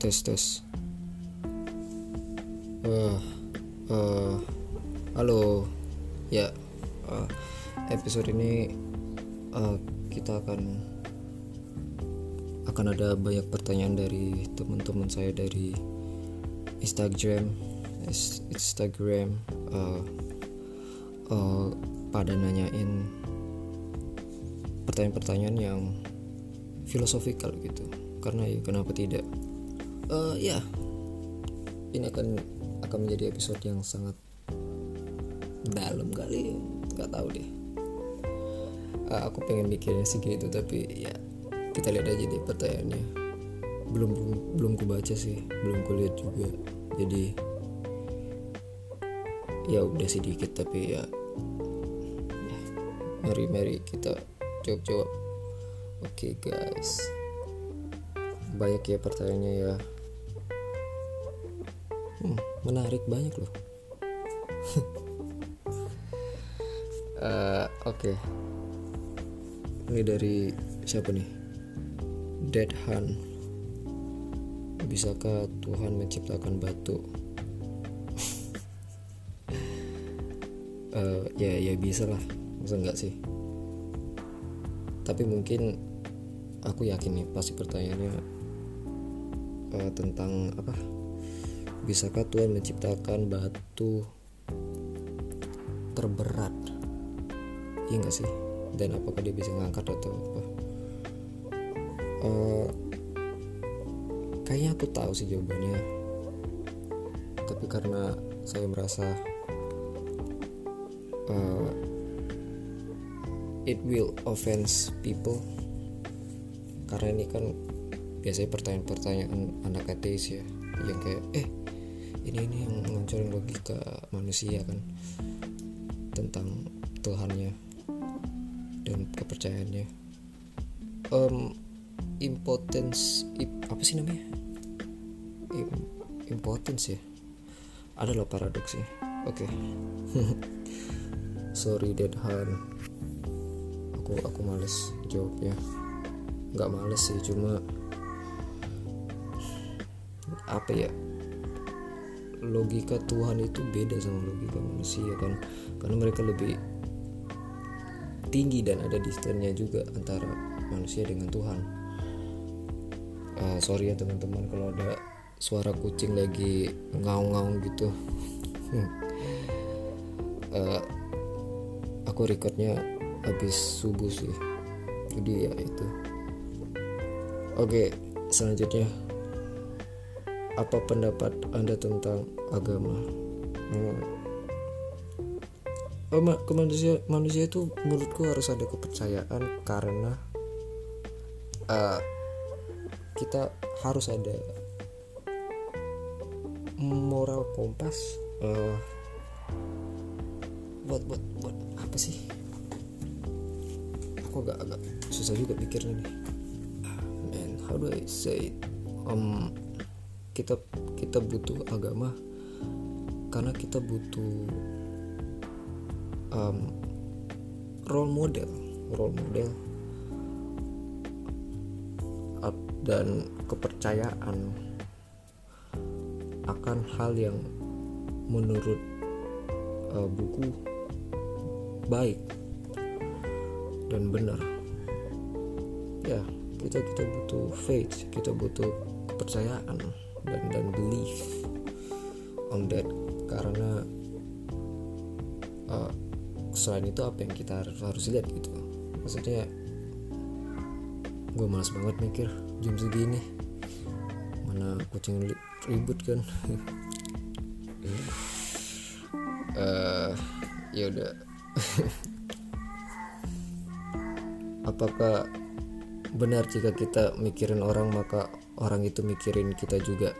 tes tes. Uh, uh, halo. Ya uh, episode ini uh, kita akan akan ada banyak pertanyaan dari teman-teman saya dari Instagram. Instagram uh, uh, pada nanyain pertanyaan-pertanyaan yang filosofikal gitu. Karena ya kenapa tidak uh, ya ini akan akan menjadi episode yang sangat dalam kali. Nggak tahu deh. Uh, aku pengen mikirnya sih gitu tapi ya kita lihat aja deh pertanyaannya. Belum belum belum ku baca sih. Belum ku lihat juga. Jadi ya udah sedikit tapi ya, ya mari mari kita jawab jawab oke okay, guys. Banyak ya pertanyaannya ya hmm, menarik banyak loh. Uh, oke. Okay. ini dari siapa nih? Dead Han. Bisakah Tuhan menciptakan batu? Uh, ya ya bisa lah. Masa enggak sih? Tapi mungkin aku yakin nih pasti pertanyaannya uh, tentang apa bisakah Tuhan menciptakan batu terberat? Iya enggak sih? Dan apakah dia bisa ngangkat atau apa? Uh, kayaknya aku tahu sih jawabannya. Tapi karena saya merasa uh, it will offense people karena ini kan biasanya pertanyaan-pertanyaan anak ateis ya yang kayak eh ini ini yang ngancurin logika manusia kan tentang Tuhannya dan kepercayaannya. Um, impotence apa sih namanya? Im, impotence ya? Ada loh paradoks sih oke. Okay. sorry dead hand aku aku males jawabnya. Nggak males sih cuma apa ya logika Tuhan itu beda sama logika manusia kan. Karena mereka lebih tinggi dan ada distannya juga antara manusia dengan Tuhan. Uh, sorry ya teman-teman kalau ada suara kucing lagi ngaung-ngaung gitu. Uh, aku recordnya habis subuh sih. Jadi ya itu. Oke selanjutnya apa pendapat anda tentang agama hmm. oh, ke manusia manusia itu menurutku harus ada kepercayaan karena uh, kita harus ada moral kompas uh, buat buat buat apa sih aku agak agak susah juga pikirnya nih man how do I say it? um kita kita butuh agama karena kita butuh um, role model role model. Dan kepercayaan akan hal yang menurut uh, buku baik dan benar. Ya kita kita butuh faith kita butuh kepercayaan dan dan belief on that. Karena uh, selain itu apa yang kita harus, harus lihat gitu. Maksudnya gue malas banget mikir jam segini. Mana kucing ribut kan. Uh, ya udah. Apakah benar jika kita mikirin orang maka orang itu mikirin kita juga.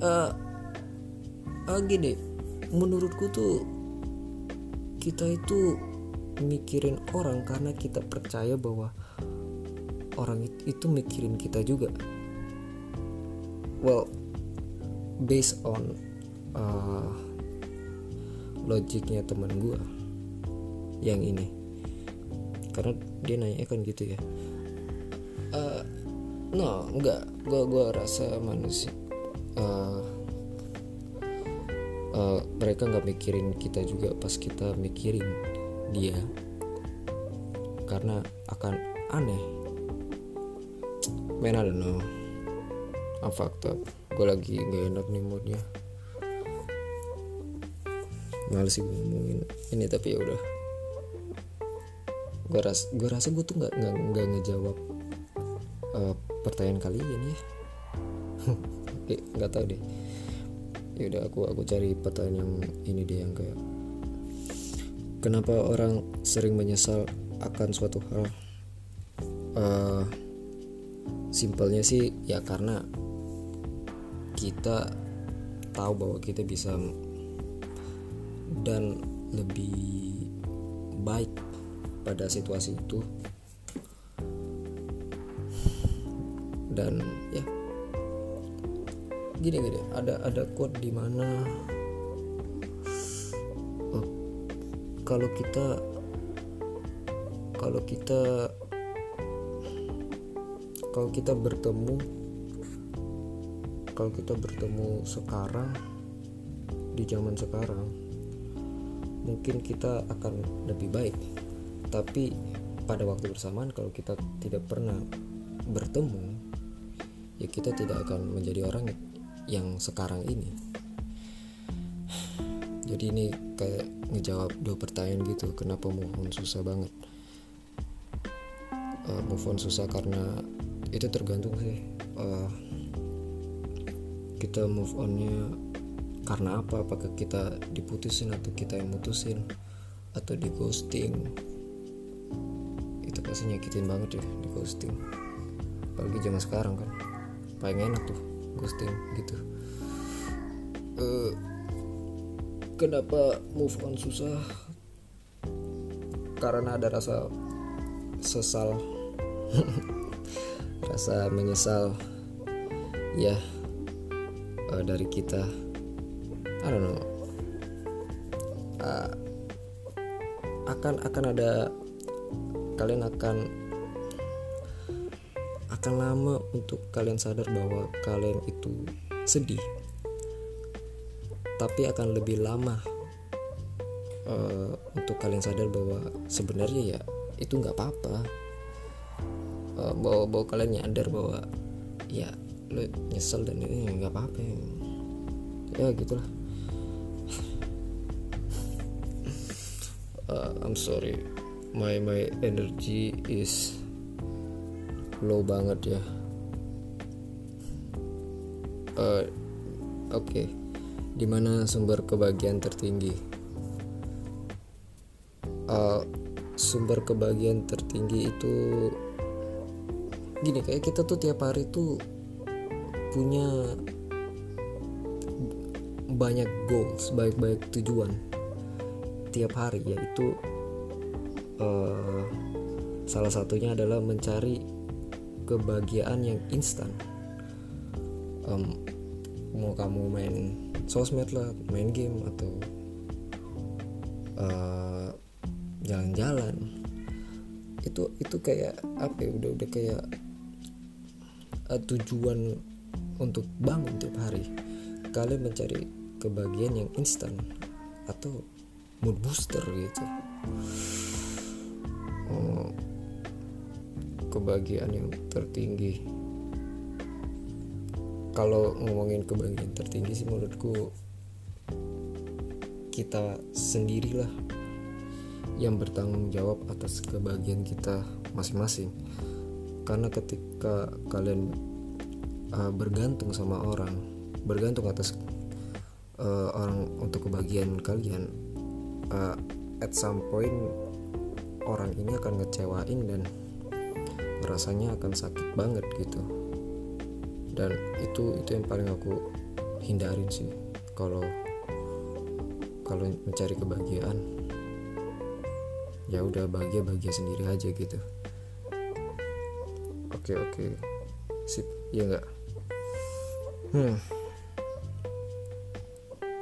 Uh, uh, gini menurutku tuh kita itu mikirin orang karena kita percaya bahwa orang itu mikirin kita juga. Well based on uh, logiknya teman gue yang ini. Karena dia nanya kan gitu ya uh, no enggak. Gue gua rasa manusia uh, uh, mereka nggak mikirin kita juga pas kita mikirin dia. Karena akan aneh. Man I don't know. I'm gue lagi gak enak nih moodnya. Males sih ngomongin ini tapi ya udah. Gue ras gue rasa gue tuh nggak nggak ngejawab pertanyaan kalian ya. Eh, nggak tahu deh. Ya udah aku aku cari pertanyaan yang ini deh yang kayak kenapa orang sering menyesal akan suatu hal? Uh, simpelnya sih ya karena kita tahu bahwa kita bisa dan lebih baik pada situasi itu dan ya. Gini gini. Ada ada quote di mana oh, kalau kita kalau kita kalau kita bertemu kalau kita bertemu sekarang di zaman sekarang mungkin kita akan lebih baik. Tapi pada waktu bersamaan kalau kita tidak pernah bertemu ya kita tidak akan menjadi orang yang sekarang ini. Jadi ini kayak ngejawab dua pertanyaan gitu kenapa move on susah banget? Uh, move on susah karena itu tergantung sih uh, kita move onnya karena apa? Apakah kita diputusin atau kita yang mutusin? Atau di ghosting? Itu pasti nyakitin banget ya di ghosting. Apalagi zaman sekarang kan paling enak tuh ghosting gitu. Uh, kenapa move on susah? Karena ada rasa sesal. Rasa menyesal. Ya uh, dari kita. I don't know. Uh, akan akan ada kalian akan akan lama untuk kalian sadar bahwa kalian itu sedih. Tapi akan lebih lama uh, untuk kalian sadar bahwa sebenarnya ya itu nggak apa-apa. Uh, bahwa bahwa kalian nyadar bahwa ya lo nyesel dan ini nggak apa-apa. Ya, ya gitulah. Uh, I'm sorry. My my energy is low banget ya. Uh, oke. Okay. di mana sumber kebahagiaan tertinggi? Uh, sumber kebahagiaan tertinggi itu gini kayak kita tuh tiap hari tuh punya banyak goals baik-baik tujuan. Tiap hari yaitu uh, salah satunya adalah mencari kebahagiaan yang instan. Um, mau kamu main sosmed lah main game atau uh, jalan-jalan itu itu kayak apa ya udah udah kayak uh, tujuan untuk bangun tiap hari. Kalian mencari kebahagiaan yang instan atau mood booster gitu. Oh, kebahagiaan yang tertinggi. Kalau ngomongin kebahagiaan tertinggi sih menurutku kita sendirilah yang bertanggung jawab atas kebahagiaan kita masing-masing. Karena ketika kalian uh, bergantung sama orang bergantung atas uh, orang untuk kebahagiaan kalian uh, at some point orang ini akan ngecewain dan rasanya akan sakit banget gitu. Dan itu itu yang paling aku hindarin sih. Kalau kalau mencari kebahagiaan ya udah bahagia bahagia sendiri aja gitu. Oke oke. Sip ya enggak hmm.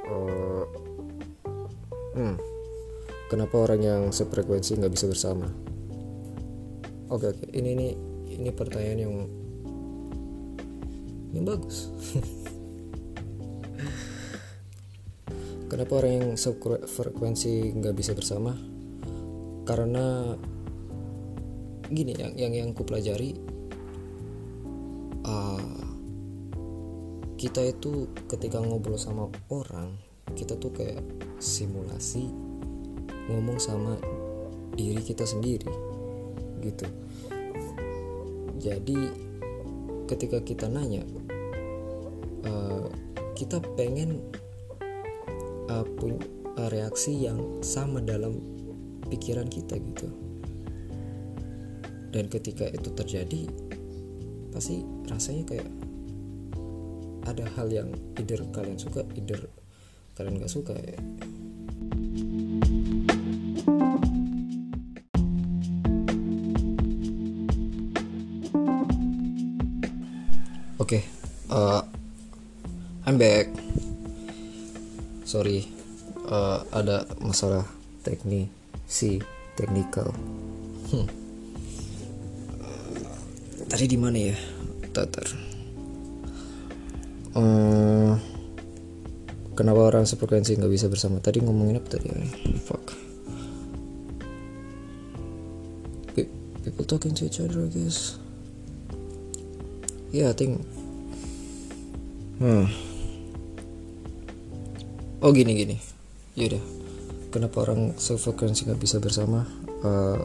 Uh, hmm. Kenapa orang yang sefrekuensi nggak bisa bersama oke oke. Ini ini ini pertanyaan yang yang bagus. Kenapa orang yang frekuensi nggak bisa bersama? Karena gini yang yang yang ku pelajari uh, kita itu ketika ngobrol sama orang kita tuh kayak simulasi ngomong sama diri kita sendiri gitu. Jadi ketika kita nanya uh, kita pengen uh, punya uh, reaksi yang sama dalam pikiran kita gitu. Dan ketika itu terjadi pasti rasanya kayak ada hal yang either kalian suka either kalian gak suka ya Oke, okay, uh, I'm back. Sorry, uh, ada masalah teknisi, technical. Hmm. tadi di mana ya, Tatar? Uh, kenapa orang sefrekuensi nggak bisa bersama? Tadi ngomongin apa tadi? Fuck. People talking to each other, I guess yeah, I think hmm. oh gini gini. Yaudah kenapa orang sefrekuensi nggak bisa bersama? Uh,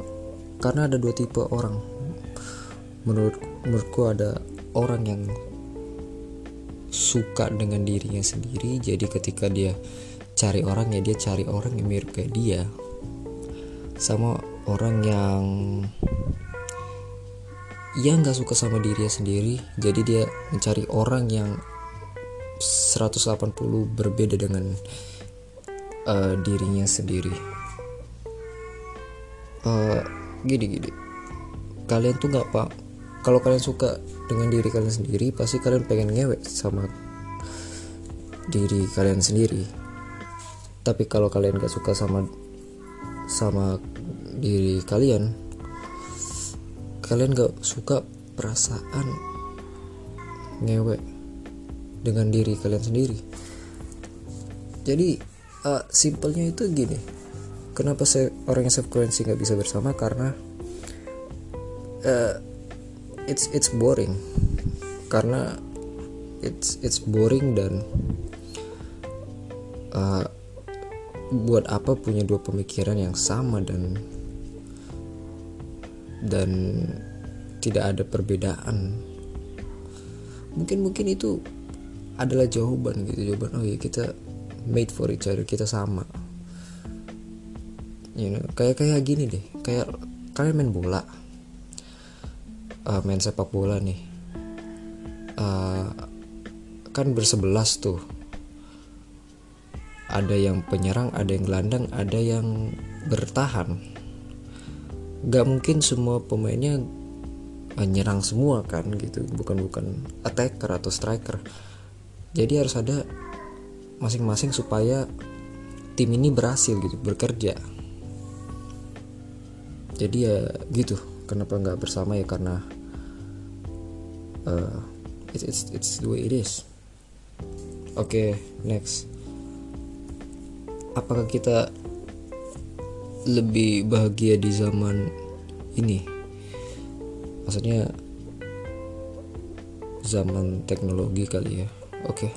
karena ada dua tipe orang. Menurut menurutku ada orang yang suka dengan dirinya sendiri. Jadi ketika dia cari orang ya dia cari orang yang mirip kayak dia. Sama orang yang yang nggak suka sama dirinya sendiri. Jadi dia mencari orang yang 180 berbeda dengan uh, dirinya sendiri. Uh, gini gini. Kalian tuh nggak pak kalau kalian suka dengan diri kalian sendiri pasti kalian pengen ngewek sama diri kalian sendiri. Tapi kalau kalian gak suka sama sama diri kalian kalian gak suka perasaan ngewek dengan diri kalian sendiri. Jadi uh, simpelnya itu gini. Kenapa saya orang yang sefrekuensi nggak bisa bersama? Karena uh, it's it's boring. Karena it's it's boring dan uh, buat apa punya dua pemikiran yang sama dan dan tidak ada perbedaan? Mungkin mungkin itu adalah jawaban gitu jawaban oh ya kita made for each other kita sama. You know kayak kayak gini deh kayak kalian main bola uh, main sepak bola nih uh, kan bersebelas tuh. Ada yang penyerang ada yang gelandang ada yang bertahan. Nggak mungkin semua pemainnya menyerang semua kan gitu bukan bukan attacker atau striker jadi harus ada masing-masing supaya tim ini berhasil gitu bekerja. Jadi ya gitu kenapa nggak bersama ya? Karena uh, it's, it's it's the way it is. Oke okay, next. Apakah kita lebih bahagia di zaman ini? Maksudnya zaman teknologi kali ya oke. Okay.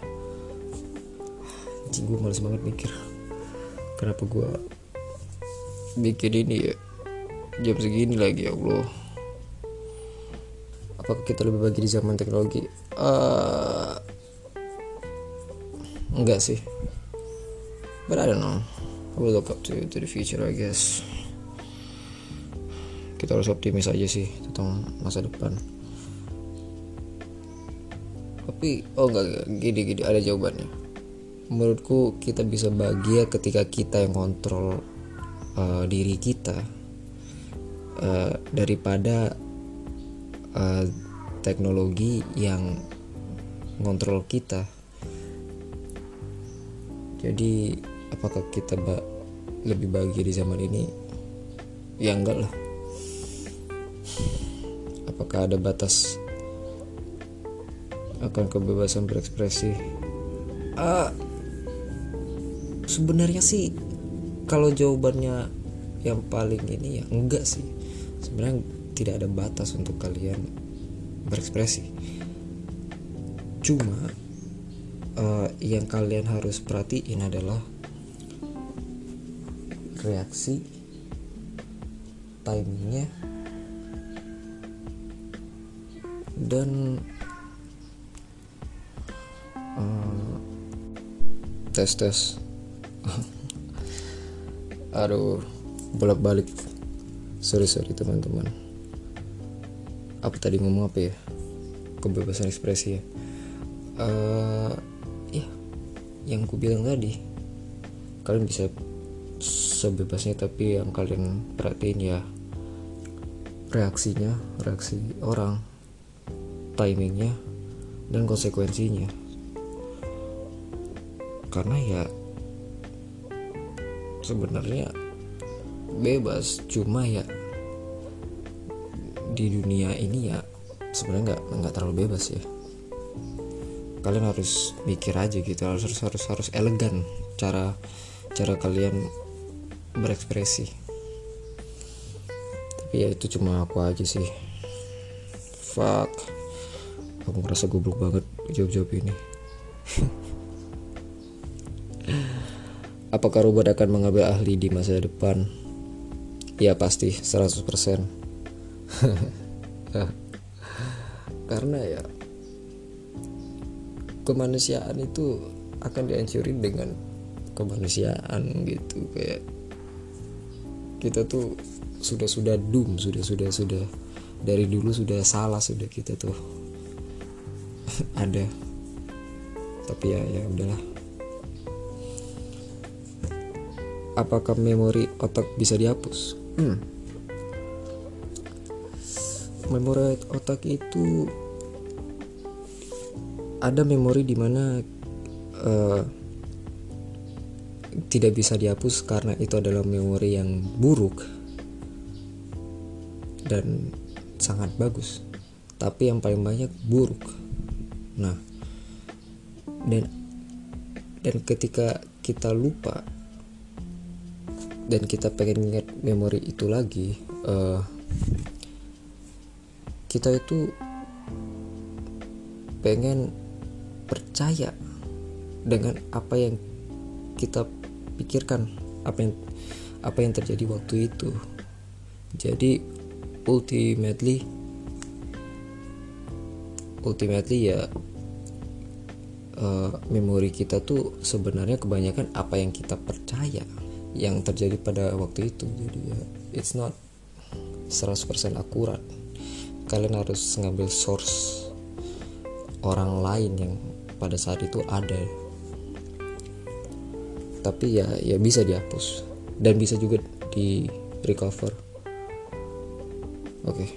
gue males banget mikir kenapa gue bikin ini ya. Jam segini lagi ya Allah. Apakah kita lebih bahagia di zaman teknologi? Uh, enggak sih. But I don't know. I will look up to to the future I guess. Kita harus optimis aja sih tentang masa depan tapi oh enggak gini gini ada jawabannya. Menurutku kita bisa bahagia ketika kita yang kontrol uh, diri kita uh, daripada uh, teknologi yang ngontrol kita. Jadi apakah kita ba lebih bahagia di zaman ini? Ya enggak lah. Apakah ada batas akan kebebasan berekspresi? Uh, sebenarnya sih kalau jawabannya yang paling ini ya enggak sih. Sebenarnya tidak ada batas untuk kalian berekspresi. Cuma uh, yang kalian harus perhatiin adalah reaksi timingnya dan tes tes aduh bolak balik sorry sorry teman-teman. Apa tadi ngomong apa ya? Kebebasan ekspresi ya. Uh, ya yang ku bilang tadi kalian bisa sebebasnya tapi yang kalian perhatiin ya reaksinya reaksi orang timingnya dan konsekuensinya karena ya sebenarnya bebas. Cuma ya di dunia ini ya sebenarnya nggak nggak terlalu bebas ya. Kalian harus mikir aja gitu harus harus harus harus elegan cara cara kalian berekspresi. Tapi ya itu cuma aku aja sih. Fuck. Aku ngerasa goblok banget jawab jawab ini Apakah robot akan mengambil ahli di masa depan? Ya pasti 100% Karena ya Kemanusiaan itu akan dihancurin dengan kemanusiaan gitu kayak kita tuh sudah sudah doom sudah sudah sudah dari dulu sudah salah sudah kita tuh ada. Tapi ya ya udahlah apakah memori otak bisa dihapus? Hmm. Memori otak itu ada memori di mana uh, tidak bisa dihapus karena itu adalah memori yang buruk dan sangat bagus. Tapi yang paling banyak buruk. Nah, dan dan ketika kita lupa dan kita pengen ingat memori itu lagi uh, kita itu pengen percaya dengan apa yang kita pikirkan apa yang apa yang terjadi waktu itu. Jadi ultimately ultimately ya uh, memori kita tuh sebenarnya kebanyakan apa yang kita percaya yang terjadi pada waktu itu. Jadi ya it's not 100% akurat. Kalian harus ngambil source orang lain yang pada saat itu ada. Tapi ya ya bisa dihapus dan bisa juga di recover. Oke. Okay.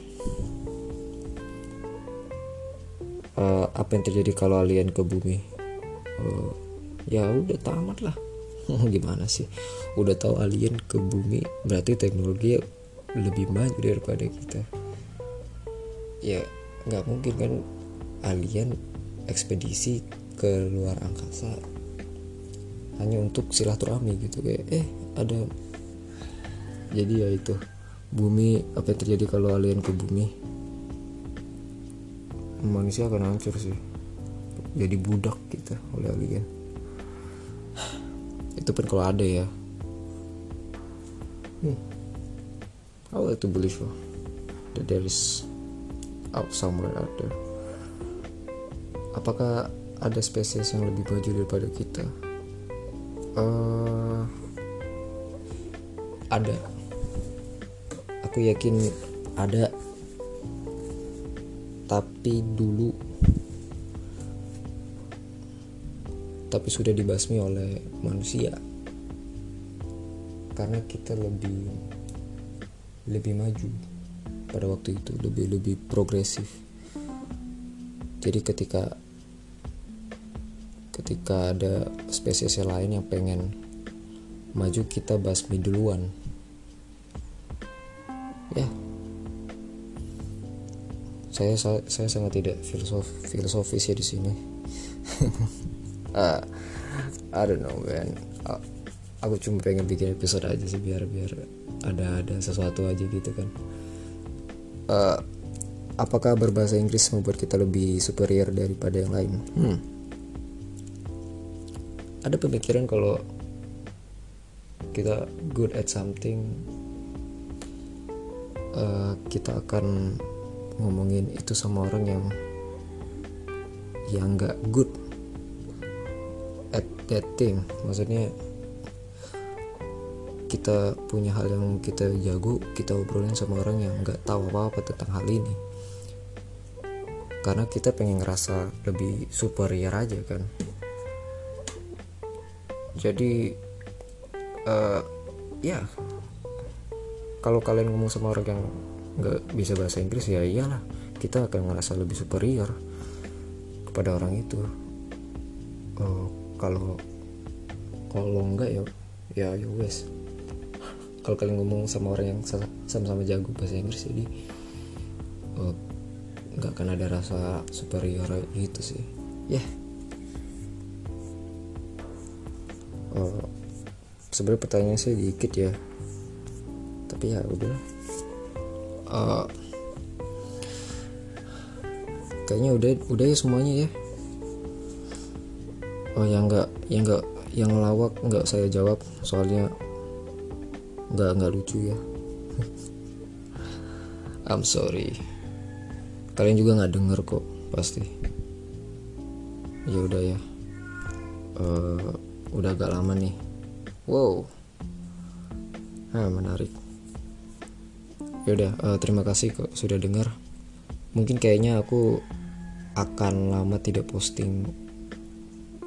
uh, eh, apa yang terjadi kalau alien ke bumi? Uh, ya udah tamat lah gimana sih? Udah tahu alien ke bumi berarti teknologi lebih maju daripada kita. Ya nggak mungkin kan alien ekspedisi ke luar angkasa hanya untuk silaturahmi gitu. Kayak eh ada. Jadi ya itu bumi apa yang terjadi kalau alien ke bumi? Manusia akan hancur sih. Jadi budak kita oleh alien itu pun kalau ada ya. Hmm. I would like to believe that there is out somewhere out there. Apakah ada spesies yang lebih maju daripada kita? Uh, ada. Aku yakin ada. Tapi dulu tapi sudah dibasmi oleh manusia. Karena kita lebih lebih maju pada waktu itu lebih lebih progresif. Jadi ketika ketika ada spesies lain yang pengen maju kita basmi duluan. Ya. Saya saya, sangat tidak filosof filosofis ya di sini uh, I don't know man. Uh, aku cuma pengen bikin episode aja sih biar biar ada ada sesuatu aja gitu kan. Uh, apakah berbahasa Inggris membuat kita lebih superior daripada yang lain? Hmm. ada pemikiran kalau kita good at something uh, kita akan ngomongin itu sama orang yang yang nggak good thing maksudnya kita punya hal yang kita jago kita obrolin sama orang yang nggak tahu apa apa tentang hal ini. Karena kita pengen ngerasa lebih superior aja kan. Jadi uh, ya kalau kalian ngomong sama orang yang nggak bisa bahasa Inggris ya iyalah kita akan ngerasa lebih superior kepada orang itu. Uh, kalau kalau enggak ya ya ya wes. Kalau kalian ngomong sama orang yang sama-sama jago bahasa Inggris jadi uh, nggak akan ada rasa superior gitu sih. Ya. Yeah. uh, sebenarnya pertanyaan sih dikit ya. Tapi ya udah. Uh, kayaknya udah udah ya semuanya ya oh yang nggak yang nggak yang lawak nggak saya jawab soalnya nggak nggak lucu ya. I'm sorry. Kalian juga nggak denger kok pasti. Ya udah ya. Uh, udah agak lama nih. Wow. Ah menarik. Ya udah uh, terima kasih kok sudah dengar mungkin kayaknya aku akan lama tidak posting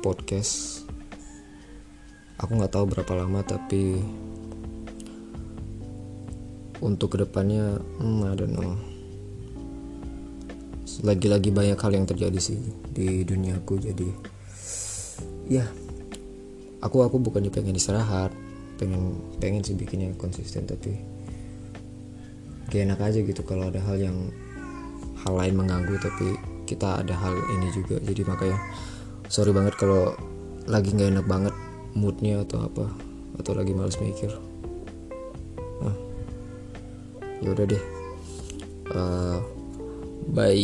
podcast. Aku nggak tahu berapa lama tapi untuk ke depannya hmm, I don't know. Lagi-lagi banyak hal yang terjadi sih di duniaku jadi ya aku aku bukannya pengen istirahat pengen pengen sih bikinnya konsisten tapi gak enak aja gitu kalau ada hal yang hal lain mengganggu tapi kita ada hal ini juga jadi makanya sorry banget kalau lagi nggak enak banget moodnya atau apa atau lagi males mikir. Ya udah deh. Uh, bye